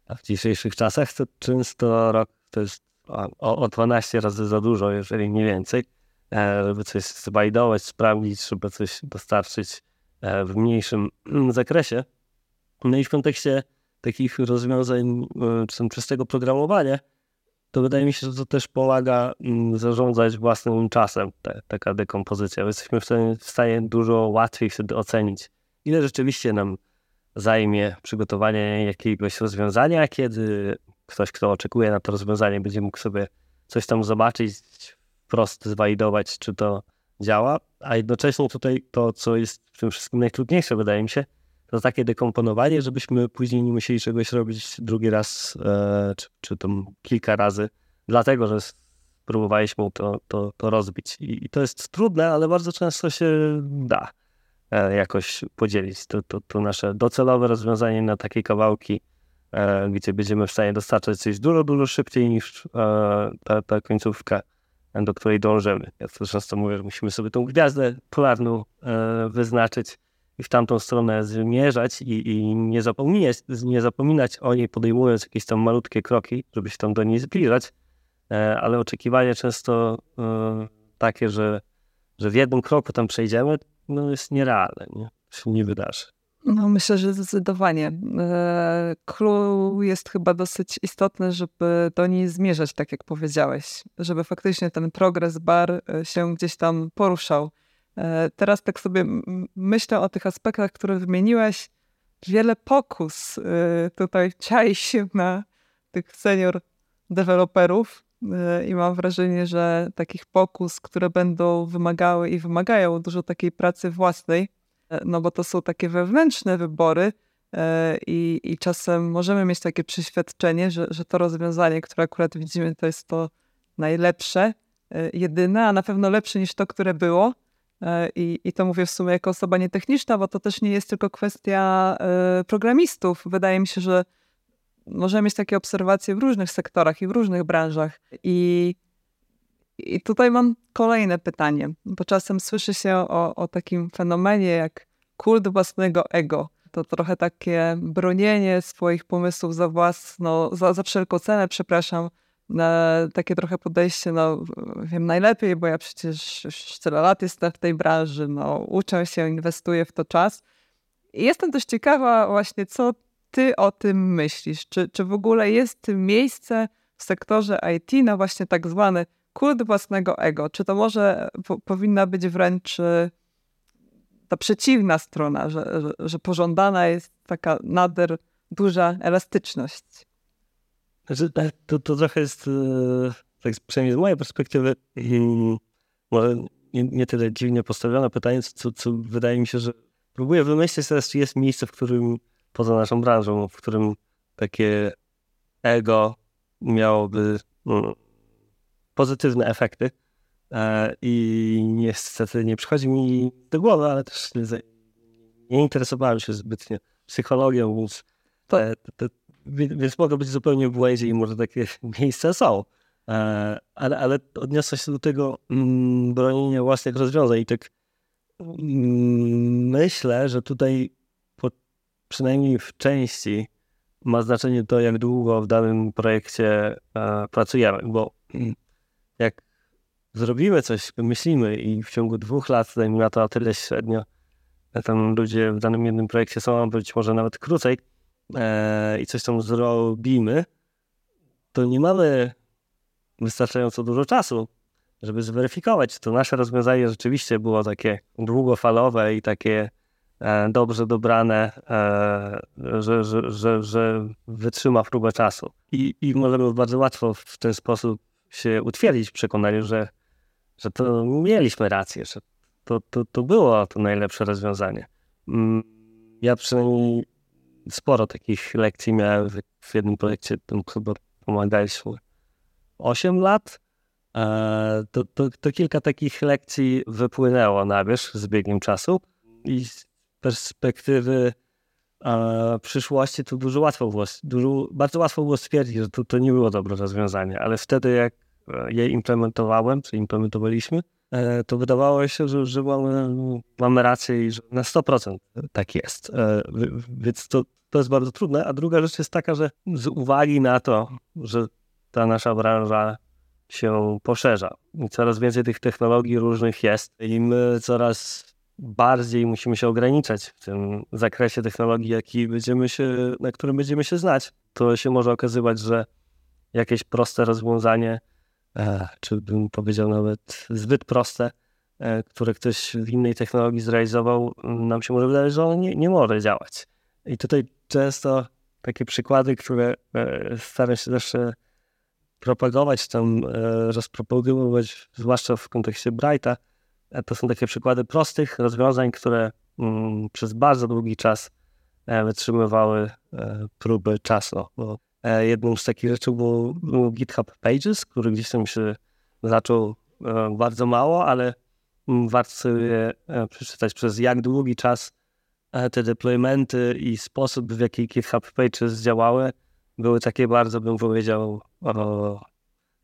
A w dzisiejszych czasach to często rok to jest o, o 12 razy za dużo, jeżeli nie więcej, e, żeby coś zwalidować, sprawdzić, żeby coś dostarczyć e, w mniejszym mm, zakresie. No i w kontekście takich rozwiązań, e, czy czystego programowania, to wydaje mi się, że to też pomaga mm, zarządzać własnym czasem, taka dekompozycja. Jesteśmy w stanie, w stanie dużo łatwiej wtedy ocenić, ile rzeczywiście nam zajmie przygotowanie jakiegoś rozwiązania, kiedy ktoś, kto oczekuje na to rozwiązanie, będzie mógł sobie coś tam zobaczyć, wprost zwalidować, czy to działa, a jednocześnie tutaj to, co jest w tym wszystkim najtrudniejsze, wydaje mi się, to takie dekomponowanie, żebyśmy później nie musieli czegoś robić drugi raz, e, czy, czy tam kilka razy, dlatego, że próbowaliśmy to, to, to rozbić. I, I, to jest trudne, ale bardzo często się da e, jakoś podzielić. To, to, to nasze docelowe rozwiązanie na takie kawałki, e, gdzie będziemy w stanie dostarczać coś dużo, dużo szybciej niż e, ta, ta końcówka, do której dążymy. Ja to często mówię, że musimy sobie tą gwiazdę polarną e, wyznaczyć, i w tamtą stronę zmierzać i, i nie, zapominać, nie zapominać o niej, podejmując jakieś tam malutkie kroki, żeby się tam do niej zbliżać, e, ale oczekiwanie często e, takie, że, że w jednym kroku tam przejdziemy, no jest nierealne, nie? Się nie wydarzy. No, myślę, że zdecydowanie. E, clue jest chyba dosyć istotne, żeby do niej zmierzać, tak jak powiedziałeś, żeby faktycznie ten progres bar się gdzieś tam poruszał. E, teraz tak sobie myślę o tych aspektach, które wymieniłeś. Wiele pokus e, tutaj czai się na tych senior deweloperów e, i mam wrażenie, że takich pokus, które będą wymagały i wymagają dużo takiej pracy własnej, no bo to są takie wewnętrzne wybory i, i czasem możemy mieć takie przeświadczenie, że, że to rozwiązanie, które akurat widzimy, to jest to najlepsze, jedyne, a na pewno lepsze niż to, które było E, I, I to mówię w sumie jako osoba nietechniczna, bo to też nie jest tylko kwestia y, programistów. Wydaje mi się, że możemy mieć takie obserwacje w różnych sektorach i w różnych branżach. I, i tutaj mam kolejne pytanie, bo czasem słyszy się o, o takim fenomenie jak kult własnego ego. To trochę takie bronienie swoich pomysłów za własną, za, za wszelką cenę, przepraszam, takie trochę podejście, no wiem najlepiej, bo ja przecież już tyle lat jestem w tej branży, no uczę się, inwestuję w to czas. I jestem też ciekawa właśnie, co ty o tym myślisz? Czy, czy w ogóle jest miejsce w sektorze IT na właśnie tak zwany kult własnego ego? Czy to może po, powinna być wręcz y, ta przeciwna strona, że, że, że pożądana jest taka nader duża elastyczność? Znaczy, to, to trochę jest, e, tak przynajmniej z mojej perspektywy, może nie, nie tyle dziwnie postawione pytanie, co, co wydaje mi się, że próbuję wymyślić teraz, czy jest miejsce, w którym poza naszą branżą, w którym takie ego miałoby no, pozytywne efekty. E, I niestety nie przychodzi mi do głowy, ale też nie, interesowałem się zbytnio psychologią, więc, więc mogę być zupełnie w błędzie i może takie miejsca są. E, ale, ale odniosę się do tego mm, bronienia własnych rozwiązań i tak mm, myślę, że tutaj przynajmniej w części ma znaczenie to, jak długo w danym projekcie e, pracujemy, bo mm, jak zrobimy coś, myślimy i w ciągu dwóch lat, na to a tyle średnio, e, tam ludzie w danym jednym projekcie są, być może nawet krócej, e, i coś tam zrobimy, to nie mamy wystarczająco dużo czasu, żeby zweryfikować, czy to nasze rozwiązanie rzeczywiście było takie długofalowe i takie E, dobrze dobrane, e, że, że, że, że wytrzyma próbę czasu. I, I możemy bardzo łatwo w ten sposób się utwierdzić w przekonaniu, że, że to mieliśmy rację, że to, to, to było to najlepsze rozwiązanie. Mm, ja przynajmniej sporo takich lekcji miałem w, jednym projekcie, tym chyba pomagaliśmy 8 lat. E, to, to, to kilka takich lekcji wypłynęło na wierzch z biegiem czasu i perspektywy e, przyszłości to dużo łatwo było, dużo, bardzo łatwo było stwierdzić, że to, to nie było dobre rozwiązanie, ale wtedy jak e, je implementowałem, czy implementowaliśmy, to wydawało się, że, że mamy, mamy rację i że na 100% tak jest. Więc to, to jest bardzo trudne. A druga rzecz jest taka, że z uwagi na to, że ta nasza branża się poszerza i coraz więcej tych technologii różnych jest i my coraz bardziej musimy się ograniczać w tym zakresie technologii, jaki będziemy się, na którym będziemy się znać. To się może okazywać, że jakieś proste rozwiązanie, e, czy bym powiedział nawet zbyt proste, e, które ktoś w innej technologii zrealizował, nam się może wydawać, że ono nie, nie może działać. I tutaj często takie przykłady, które e, staram się zawsze propagować, tam rozpropagować, zwłaszcza w kontekście Brighta, E, to są takie przykłady prostych rozwiązań, które mm, przez bardzo długi czas e, wytrzymywały e, próby czasu. Bo jedną z takich rzeczy był, był GitHub Pages, który gdzieś tam się zaczął bardzo mało, ale mm, warto sobie przeczytać przez jak długi czas te deploymenty i sposób, w jaki GitHub Pages działały, były takie bardzo, bym powiedział,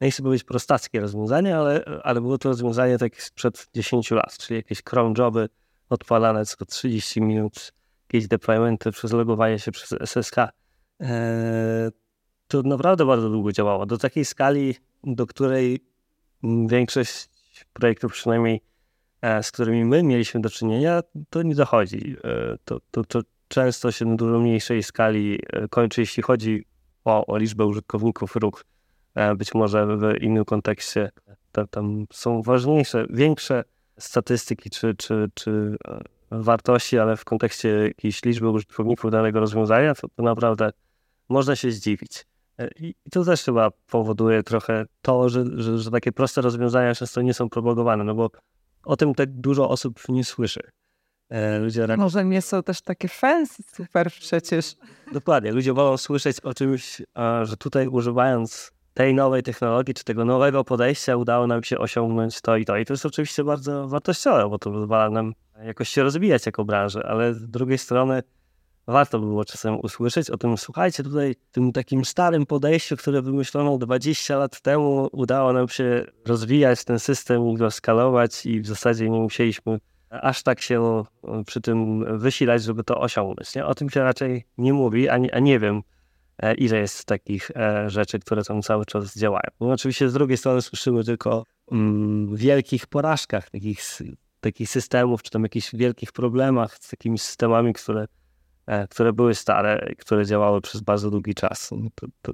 nie chcę powiedzieć prostackie rozwiązanie, ale, ale było to rozwiązanie tak sprzed 10 lat, czyli jakieś cron joby odpalane co 30 minut, jakieś deploymenty przez logowanie się przez SSH. Eee, to naprawdę bardzo długo działało. Do takiej skali, do której większość projektów, przynajmniej e, z którymi my mieliśmy do czynienia, to nie dochodzi. E, to, to, to często się na dużo mniejszej skali e, kończy, jeśli chodzi o, o liczbę użytkowników ruch E, być może w innym kontekście tam są ważniejsze, większe statystyki czy, czy, czy e, wartości, ale w kontekście jakiejś liczby użytkowników danego rozwiązania, to, to naprawdę można się zdziwić. E, I to też chyba powoduje trochę to, że, że, że, takie proste rozwiązania często nie są propagowane, no bo o tym tak dużo osób nie słyszy. Ludzie Może nie są też takie fancy super przecież. Dokładnie. Ludzie wolą słyszeć o czymś, że tutaj używając tej nowej technologii, czy tego nowego podejścia udało nam się osiągnąć to i to. I to jest oczywiście bardzo wartościowe, bo to pozwala nam jakoś się rozwijać jako branżę, ale z drugiej strony warto by było czasem usłyszeć o tym, słuchajcie, tutaj tym takim starym podejściu, które wymyślono 20 lat temu, udało nam się rozwijać ten system go skalować i w zasadzie nie musieliśmy aż tak się przy tym wysilać, żeby to osiągnąć. Nie? O tym się raczej nie mówi, a nie, a nie wiem, e, ile jest takich e, rzeczy, które tam cały czas działają. No oczywiście z drugiej strony słyszymy tylko mm, wielkich porażkach takich, takich systemów, czy tam jakichś wielkich problemach z takimi systemami, które, które były stare, które działały przez bardzo długi czas. No to, to,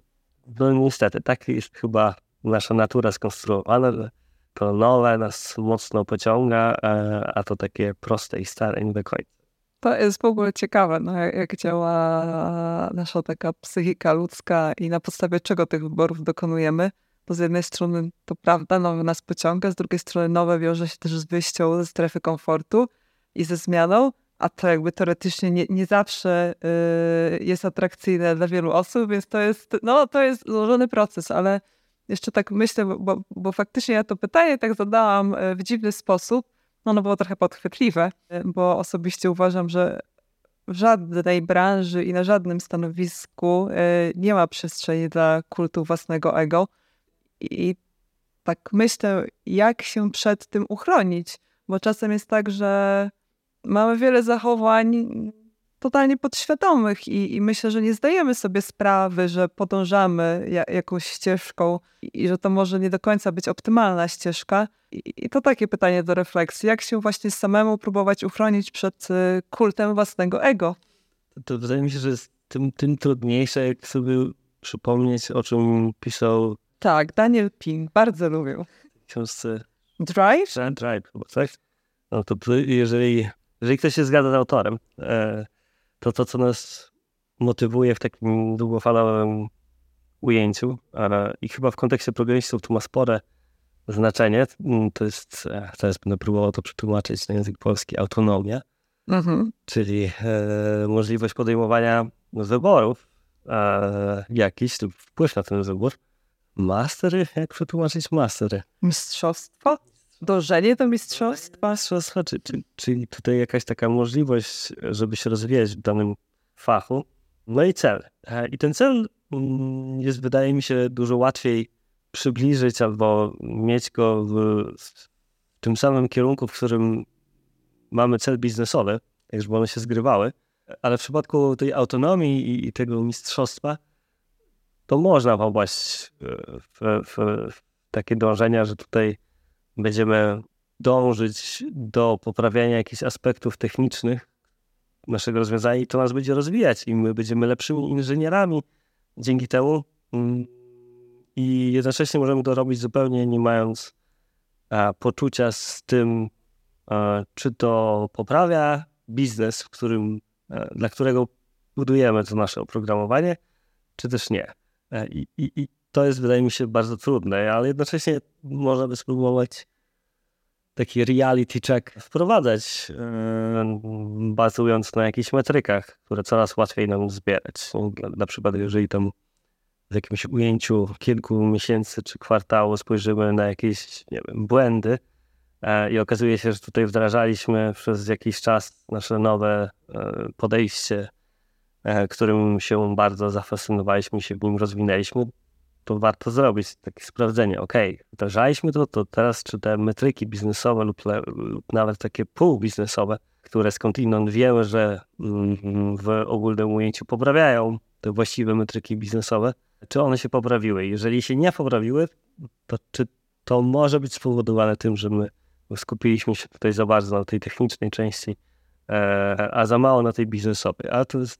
no niestety, tak jest chyba nasza natura skonstruowana, że to nowe nas mocno pociąga, e, a to takie proste i stare nie do końca. To jest w ogóle ciekawe, no, jak działa nasza taka psychika ludzka i na podstawie czego tych wyborów dokonujemy. Bo z jednej strony to prawda, nowe nas pociąga, z drugiej strony nowe wiąże się też z wyjścią ze strefy komfortu i ze zmianą, a to jakby teoretycznie nie, nie zawsze y, jest atrakcyjne dla wielu osób, więc to jest, no, to jest złożony proces, ale jeszcze tak myślę, bo, bo faktycznie ja to pytanie tak zadałam e, w dziwny sposób. No, ono było trochę podchwytliwe, e, bo osobiście uważam, że w żadnej branży i na żadnym stanowisku nie ma przestrzeni dla kultu własnego ego. I tak myślę, jak się przed tym uchronić, bo czasem jest tak, że mamy wiele zachowań totalnie podświadomych i, i, myślę, że nie zdajemy sobie sprawy, że podążamy ja, jakąś ścieżką i, i, że to może nie do końca być optymalna ścieżka. I, I, to takie pytanie do refleksji. Jak się właśnie samemu próbować uchronić przed y, kultem własnego ego? To, wydaje mi się, że jest tym, tym trudniejsze, jak sobie przypomnieć, o czym pisał... Tak, Daniel Pink. Bardzo lubię. W książce... Drive? Drive, chyba, tak? No to jeżeli, jeżeli ktoś się zgadza z autorem, e, to to, co nas motywuje w takim długofalowym ujęciu i chyba w kontekście programistów to ma spore znaczenie, mm, to jest, e, teraz będę próbował to przetłumaczyć na język polski, autonomia, mhm. czyli e, możliwość podejmowania wyborów e, jakiś lub wpływ na ten wybór. Mastery? Jak przetłumaczyć mastery? Mistrzostwo? Dążenie do mistrzostwa? Mistrzostwa, czy, czyli tutaj jakaś taka możliwość, żeby się rozwijać w danym fachu. No i cel. E, I ten cel mm, jest, wydaje mi się, dużo łatwiej przybliżyć albo mieć go w, w tym samym kierunku, w którym mamy cel biznesowy, tak żeby one się zgrywały. Ale w przypadku tej autonomii i, i tego mistrzostwa, to można popaść w, w, w takie dążenia, że tutaj będziemy dążyć do poprawiania jakichś aspektów technicznych naszego rozwiązania i to nas będzie rozwijać i my będziemy lepszymi inżynierami dzięki temu mm, i jednocześnie możemy to robić zupełnie nie mając poczucia z tym, czy to poprawia biznes, w którym, dla którego budujemy to nasze oprogramowanie, czy też nie. I, i, I to jest, wydaje mi się, bardzo trudne, ale jednocześnie można by spróbować taki reality check wprowadzać, yy, bazując na jakichś metrykach, które coraz łatwiej nam zbierać. Na, na przykład, jeżeli tam w jakimś ujęciu kilku miesięcy czy kwartału spojrzymy na jakieś, nie wiem, błędy e, i okazuje się, że tutaj wdrażaliśmy przez jakiś czas nasze nowe e, podejście, e, którym się bardzo zafascynowaliśmy się w nim rozwinęliśmy, to warto zrobić takie sprawdzenie. Ok, wdrażaliśmy to, to teraz czy te metryki biznesowe lub, lub nawet takie półbiznesowe, które skądinąd wiemy, że mm, w ogólnym ujęciu poprawiają te właściwe metryki biznesowe, czy one się poprawiły? Jeżeli się nie poprawiły, to czy to może być spowodowane tym, że my skupiliśmy się tutaj za bardzo na tej technicznej części, e, a za mało na tej biznesowej? A to jest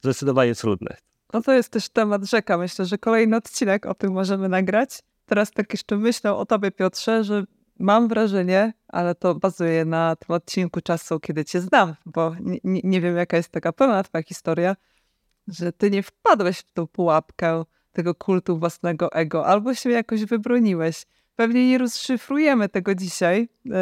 zdecydowanie trudne. No to jest też temat rzeka. Myślę, że kolejny odcinek o tym możemy nagrać. Teraz tak jeszcze myślę o tobie, Piotrze, że mam wrażenie, ale to bazuje na tym odcinku czasu, kiedy cię znam, bo nie, nie wiem, jaka jest taka pełna twoja historia, że ty nie wpadłeś w tą pułapkę tego kultu własnego ego, albo się jakoś wybroniłeś. Pewnie nie rozszyfrujemy tego dzisiaj, yy,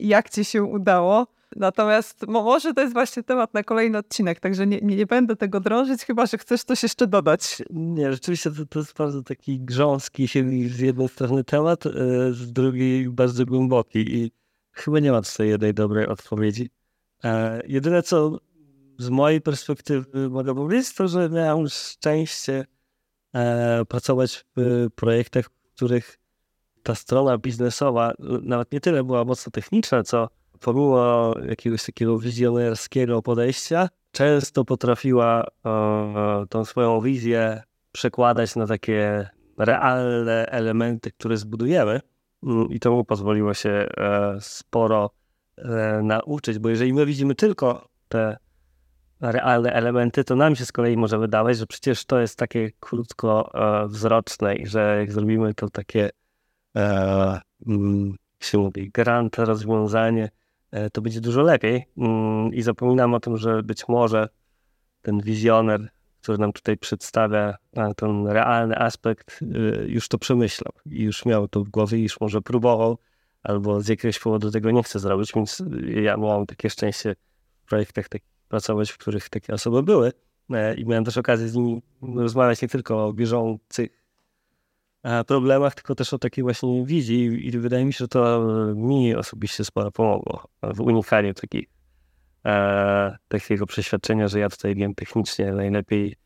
jak ci się udało, Natomiast może to jest właśnie temat na kolejny odcinek, także nie, nie, będę tego drążyć, chyba że chcesz coś jeszcze dodać. Nie, rzeczywiście to, to jest bardzo taki grząski z jednej strony temat, e, z drugiej bardzo głęboki i chyba nie ma tutaj jednej dobrej odpowiedzi. E, jedyne co z mojej perspektywy mogę powiedzieć to, że miałem szczęście e, pracować w projektach, w których ta strona biznesowa nawet nie tyle była mocno techniczna, co pomimo jakiegoś takiego wizjonerskiego podejścia, często potrafiła e, tą swoją wizję przekładać na takie realne elementy, które zbudujemy. Mm, I to mu pozwoliło się e, sporo e, nauczyć, bo jeżeli my widzimy tylko te realne elementy, to nam się z kolei może wydawać, że przecież to jest takie krótkowzroczne i że jak zrobimy to takie, mm, jak się mówi, grant rozwiązanie, to będzie dużo lepiej. Mm, I zapominam o tym, że być może ten wizjoner, który nam tutaj przedstawia ten realny aspekt, e, już to przemyślał i już miał to w głowie już może próbował, albo z jakiegoś powodu tego nie chce zrobić, więc ja miałem takie szczęście w projektach takich pracować, w których takie osoby były. E, I miałem też okazję z nimi rozmawiać nie tylko o bieżących e, problemach, tylko też o takiej właśnie wizji. I wydaje mi się, że to mi osobiście sporo pomogło w unikaniu takich, e, takiego przeświadczenia, że ja tutaj wiem technicznie najlepiej,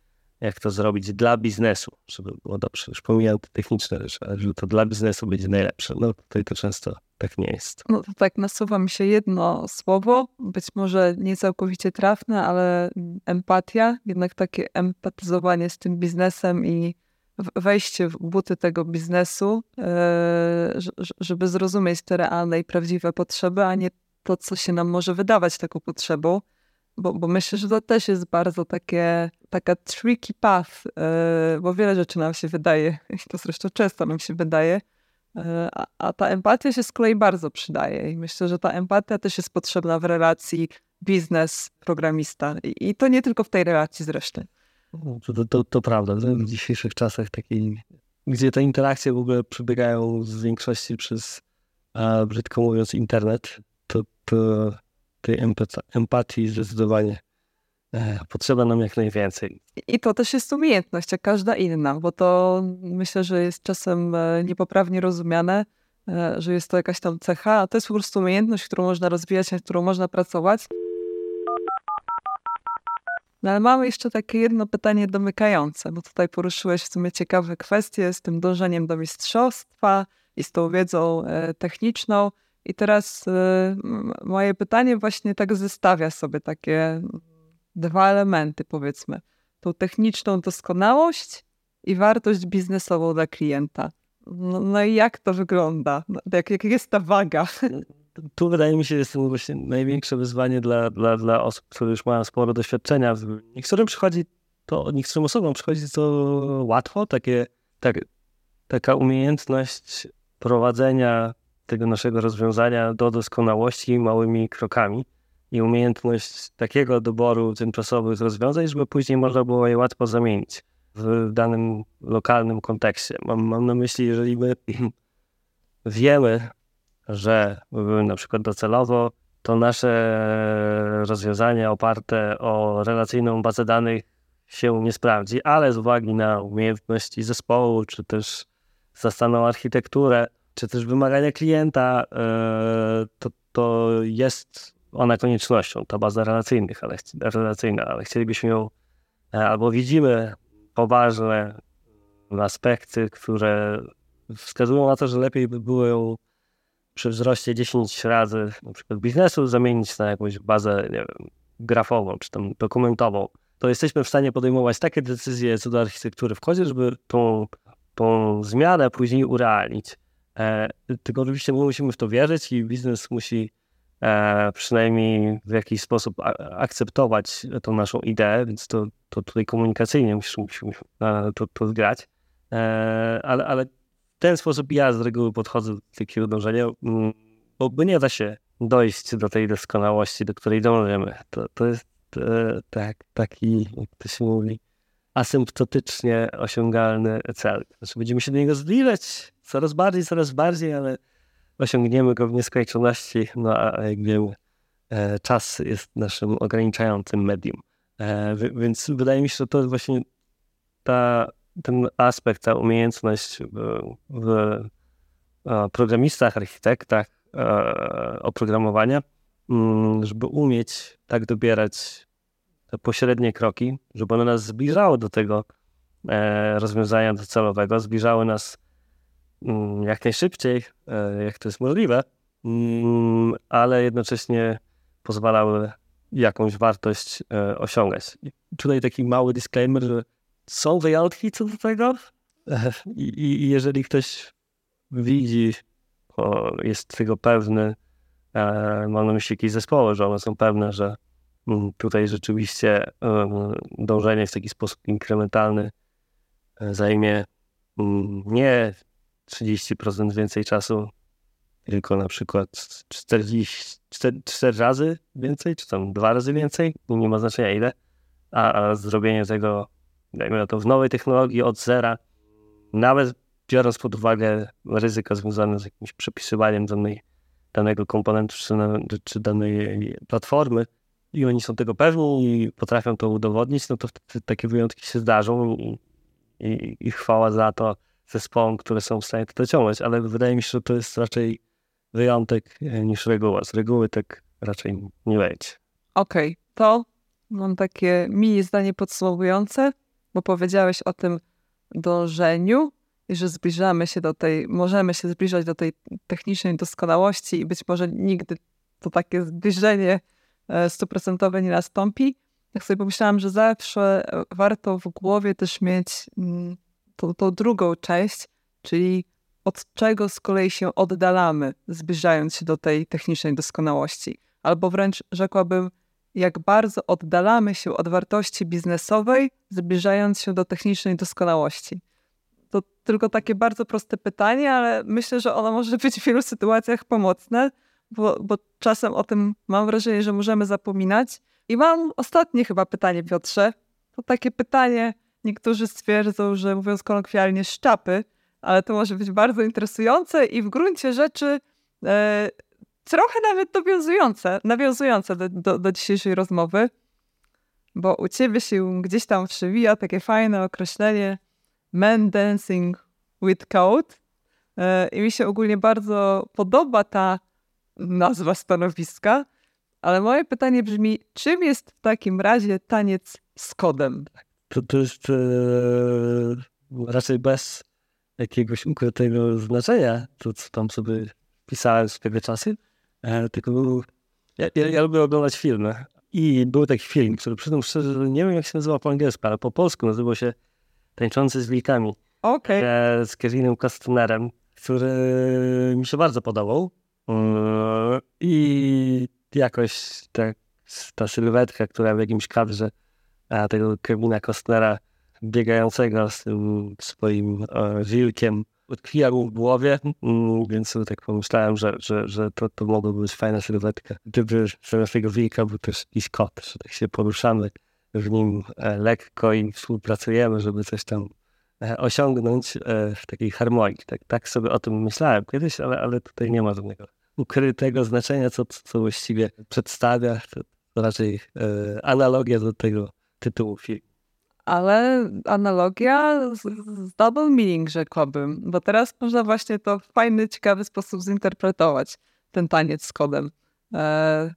jak to zrobić dla biznesu, żeby było dobrze. Już pomijam te techniczne rzeczy, ale że to dla biznesu będzie najlepsze. No tutaj to często tak nie jest. No to tak nasuwa mi się jedno słowo, być może nie całkowicie trafne, ale empatia, jednak takie empatyzowanie z tym biznesem i wejście w buty tego biznesu, e, żeby zrozumieć te realne i prawdziwe potrzeby, a nie to, co się nam może wydawać taką potrzebą. Bo, bo myślę, że to też jest bardzo takie, taka tricky path, e, bo wiele rzeczy nam się wydaje, i to zresztą często nam się wydaje, E, a, a ta empatia się z kolei bardzo przydaje i myślę, że ta empatia też jest potrzebna w relacji biznes-programista i, i to nie tylko w tej relacji zresztą. To, to, to, prawda. W dzisiejszych czasach takiej, gdzie te interakcje w ogóle przebiegają z większości przez, a, brzydko mówiąc, internet, to, to tej empatii zdecydowanie E, potrzeba nam jak najwięcej. I to też jest umiejętność, jak każda inna, bo to myślę, że jest czasem e, niepoprawnie rozumiane, e, że jest to jakaś tam cecha, a to jest po prostu umiejętność, którą można rozwijać, nad którą można pracować. No ale mamy jeszcze takie jedno pytanie domykające, bo tutaj poruszyłeś w sumie ciekawe kwestie z tym dążeniem do mistrzostwa i z tą wiedzą techniczną. I teraz moje pytanie właśnie tak zestawia sobie takie dwa elementy, powiedzmy. Tą techniczną doskonałość i wartość biznesową dla klienta. No, no i jak to wygląda? No, jak, jak jest ta waga? Tu wydaje mi się, że jest to właśnie największe wyzwanie dla, dla, dla osób, które już mają sporo doświadczenia. Niektórym przychodzi to, niektórym osobom przychodzi to łatwo, takie, tak, taka umiejętność prowadzenia tego naszego rozwiązania do doskonałości małymi krokami i umiejętność takiego doboru tymczasowych rozwiązań, żeby później można było je łatwo zamienić w danym lokalnym kontekście. Mam, mam na myśli, jeżeli my wiemy, że na przykład docelowo to nasze rozwiązanie oparte o relacyjną bazę danych się nie sprawdzi, ale z uwagi na umiejętności zespołu, czy też zastaną architekturę, czy też wymagania klienta, e, to, to jest ona koniecznością, ta baza relacyjnych, ale, relacyjna, ale chcielibyśmy ją, e, albo widzimy poważne aspekty, które wskazują na to, że lepiej by było ją przy wzroście 10 razy na przykład biznesu zamienić na jakąś bazę, nie wiem, grafową czy tam dokumentową, to jesteśmy w stanie podejmować takie decyzje co do architektury w kodzie, żeby tą, tą zmianę później urealnić. E, tylko oczywiście my musimy w to wierzyć i biznes musi e, przynajmniej w jakiś sposób akceptować tą naszą ideę, więc to, to tutaj komunikacyjnie musimy, musimy to, to zgrać. E, ale, ale ten sposób ja z reguły podchodzę do takiego dążenia, mm, bo, nie da się dojść do tej doskonałości, do której dążymy. To, to jest e, tak, taki, jak to się mówi, asymptotycznie osiągalny cel. Znaczy będziemy się do niego zbliżać coraz bardziej, coraz bardziej, ale osiągniemy go w nieskończoności, no a jak wiemy, e, czas jest naszym ograniczającym medium. E, więc wydaje mi się, że to jest właśnie ta, ten aspekt, ta umiejętność w, w programistach, architektach oprogramowania, mm, żeby umieć tak dobierać pośrednie kroki, żeby one nas zbliżały do tego e, rozwiązania docelowego, zbliżały nas mm, jak najszybciej, e, jak to jest możliwe, mm, ale jednocześnie pozwalały jakąś wartość e, osiągać. Tutaj taki mały disclaimer, że są wyjątki co do tego? I, i jeżeli ktoś widzi, jest tego pewny, e, mam na myśli jakieś zespoły, że one są pewne, że mm, tutaj rzeczywiście dążenie w taki sposób inkrementalny e, zajmie mm, nie 30% więcej czasu, tylko na przykład 40, 4, 4 razy więcej, czy tam dwa razy więcej, nie ma znaczenia ile, a, a zrobienie tego, dajmy na to, w nowej technologii od zera, nawet biorąc pod uwagę ryzyko związane z jakimś przepisywaniem danej, danego komponentu czy, czy danej platformy i oni są tego pewni i potrafią to udowodnić, no to takie wyjątki się zdarzą i, i, i chwała za to zespołom, które są w stanie to dociągnąć, ale wydaje mi się, że to jest raczej wyjątek e, niż reguła. Z reguły tak raczej nie będzie. Okej, okay, to mam takie mini zdanie podsumowujące, bo powiedziałeś o tym dążeniu i że zbliżamy się do tej, możemy się zbliżać do tej technicznej doskonałości i być może nigdy to takie zbliżenie e, stuprocentowe nie nastąpi. Tak sobie pomyślałam, że zawsze warto w głowie też mieć mm, tą, tą drugą część, czyli od czego z kolei się oddalamy, zbliżając się do tej technicznej doskonałości. Albo wręcz rzekłabym, jak bardzo oddalamy się od wartości biznesowej, zbliżając się do technicznej doskonałości. To tylko takie bardzo proste pytanie, ale myślę, że ono może być w wielu sytuacjach pomocne, bo, bo czasem o tym mam wrażenie, że możemy zapominać. I mam ostatnie chyba pytanie, Piotrze. To takie pytanie, niektórzy stwierdzą, że mówiąc kolokwialnie, szczapy, ale to może być bardzo interesujące i w gruncie rzeczy e, trochę nawet nawiązujące, nawiązujące do, do, do, dzisiejszej rozmowy, bo u ciebie się gdzieś tam przewija takie fajne określenie man dancing with code e, i mi się ogólnie bardzo podoba ta nazwa stanowiska, ale moje pytanie brzmi, czym jest w takim razie taniec z kodem? To, to jest e, raczej bez jakiegoś ukrytego znaczenia, to co tam sobie pisałem z tego czasy, tylko ja, ja, ja, lubię oglądać filmy i był taki film, który przyznam szczerze, że nie wiem jak się nazywa po angielsku, ale po polsku nazywał się Tańczący z wilkami. Okay. E, z Kevinem Costnerem, który mi się bardzo podobał e, i jakoś ta, ta sylwetka, która w jakimś kadrze tego Kevina Costnera biegającego z tym swoim e, wilkiem utkwiła w głowie, mm, więc tak pomyślałem, że, że, że to, to mogłoby być fajna sylwetka. Gdyby zamiast tego wilka był też jakiś kot, że tak się poruszamy w nim e, lekko i współpracujemy, żeby coś tam e, osiągnąć w takiej harmonii. Tak, tak sobie o tym myślałem kiedyś, ale, ale tutaj nie ma żadnego ukrytego znaczenia, co, co właściwie przedstawia. To raczej analogia do tego tytułu filmu ale analogia z, z double meaning rzekłabym, bo teraz można właśnie to w fajny, ciekawy sposób zinterpretować, ten taniec z kodem. E,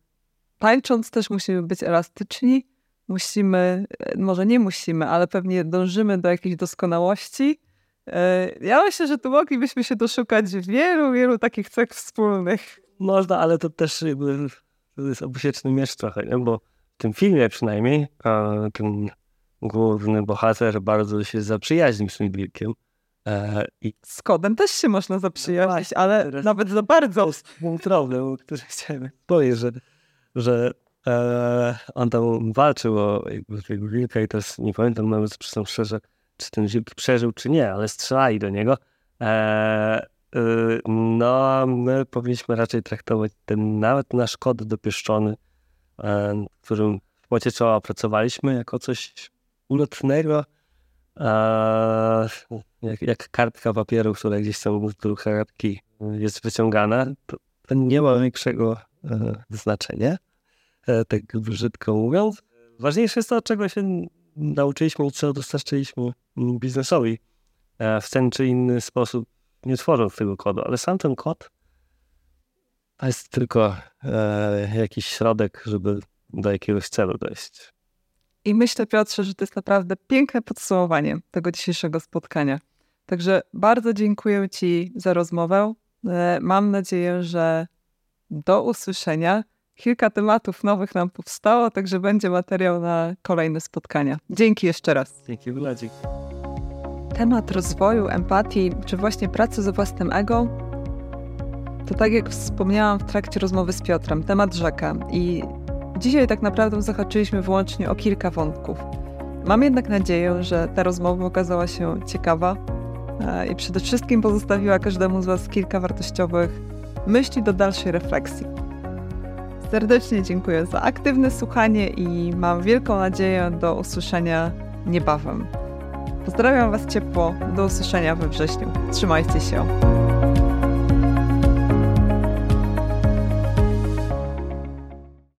tańcząc też musimy być elastyczni, musimy, e, może nie musimy, ale pewnie dążymy do jakiejś doskonałości. E, ja myślę, że tu moglibyśmy się doszukać wielu, wielu takich cech wspólnych. Można, ale to też to jest obusieczny miecz trochę, nie? bo w tym filmie przynajmniej ten główny bohater bardzo się zaprzyjaźnił z tym wilkiem. E, i... Z kodem też się można zaprzyjaźnić, no ale teraz... nawet za bardzo. Był problem, który chciałem powiedzieć, że, że e, on tam walczył o tego wilka i teraz nie pamiętam nawet, przyznam szczerze, czy ten wilk przeżył, czy nie, ale strzelali do niego. E, e, no, my powinniśmy raczej traktować ten nawet nasz kod dopieszczony, e, którym w płocie czoła pracowaliśmy, jako coś ulotnego, jak, jak kartka papieru, która gdzieś tam z drukarki jest wyciągana, to, to nie ma większego e, znaczenia, e, tak brzydko mówiąc. Ważniejsze jest to, czego się nauczyliśmy i co dostarczyliśmy biznesowi e, w ten czy inny sposób, nie tworząc tego kodu, ale sam ten kod to jest tylko e, jakiś środek, żeby do jakiegoś celu dojść. I myślę, Piotrze, że to jest naprawdę piękne podsumowanie tego dzisiejszego spotkania. Także bardzo dziękuję Ci za rozmowę. E, mam nadzieję, że do usłyszenia. Kilka tematów nowych nam powstało, także będzie materiał na kolejne spotkania. Dzięki jeszcze raz. Dzięki, Wladzik. Temat rozwoju, empatii, czy właśnie pracy ze własnym ego, to tak jak wspomniałam w trakcie rozmowy z Piotrem, temat rzeka. I dzisiaj tak naprawdę zahaczyliśmy wyłącznie o kilka wątków. Mam jednak nadzieję, że ta rozmowa okazała się ciekawa e, i przede wszystkim pozostawiła każdemu z Was kilka wartościowych myśli do dalszej refleksji. Serdecznie dziękuję za aktywne słuchanie i mam wielką nadzieję do usłyszenia niebawem. Pozdrawiam Was ciepło, do usłyszenia we wrześniu. Trzymajcie się.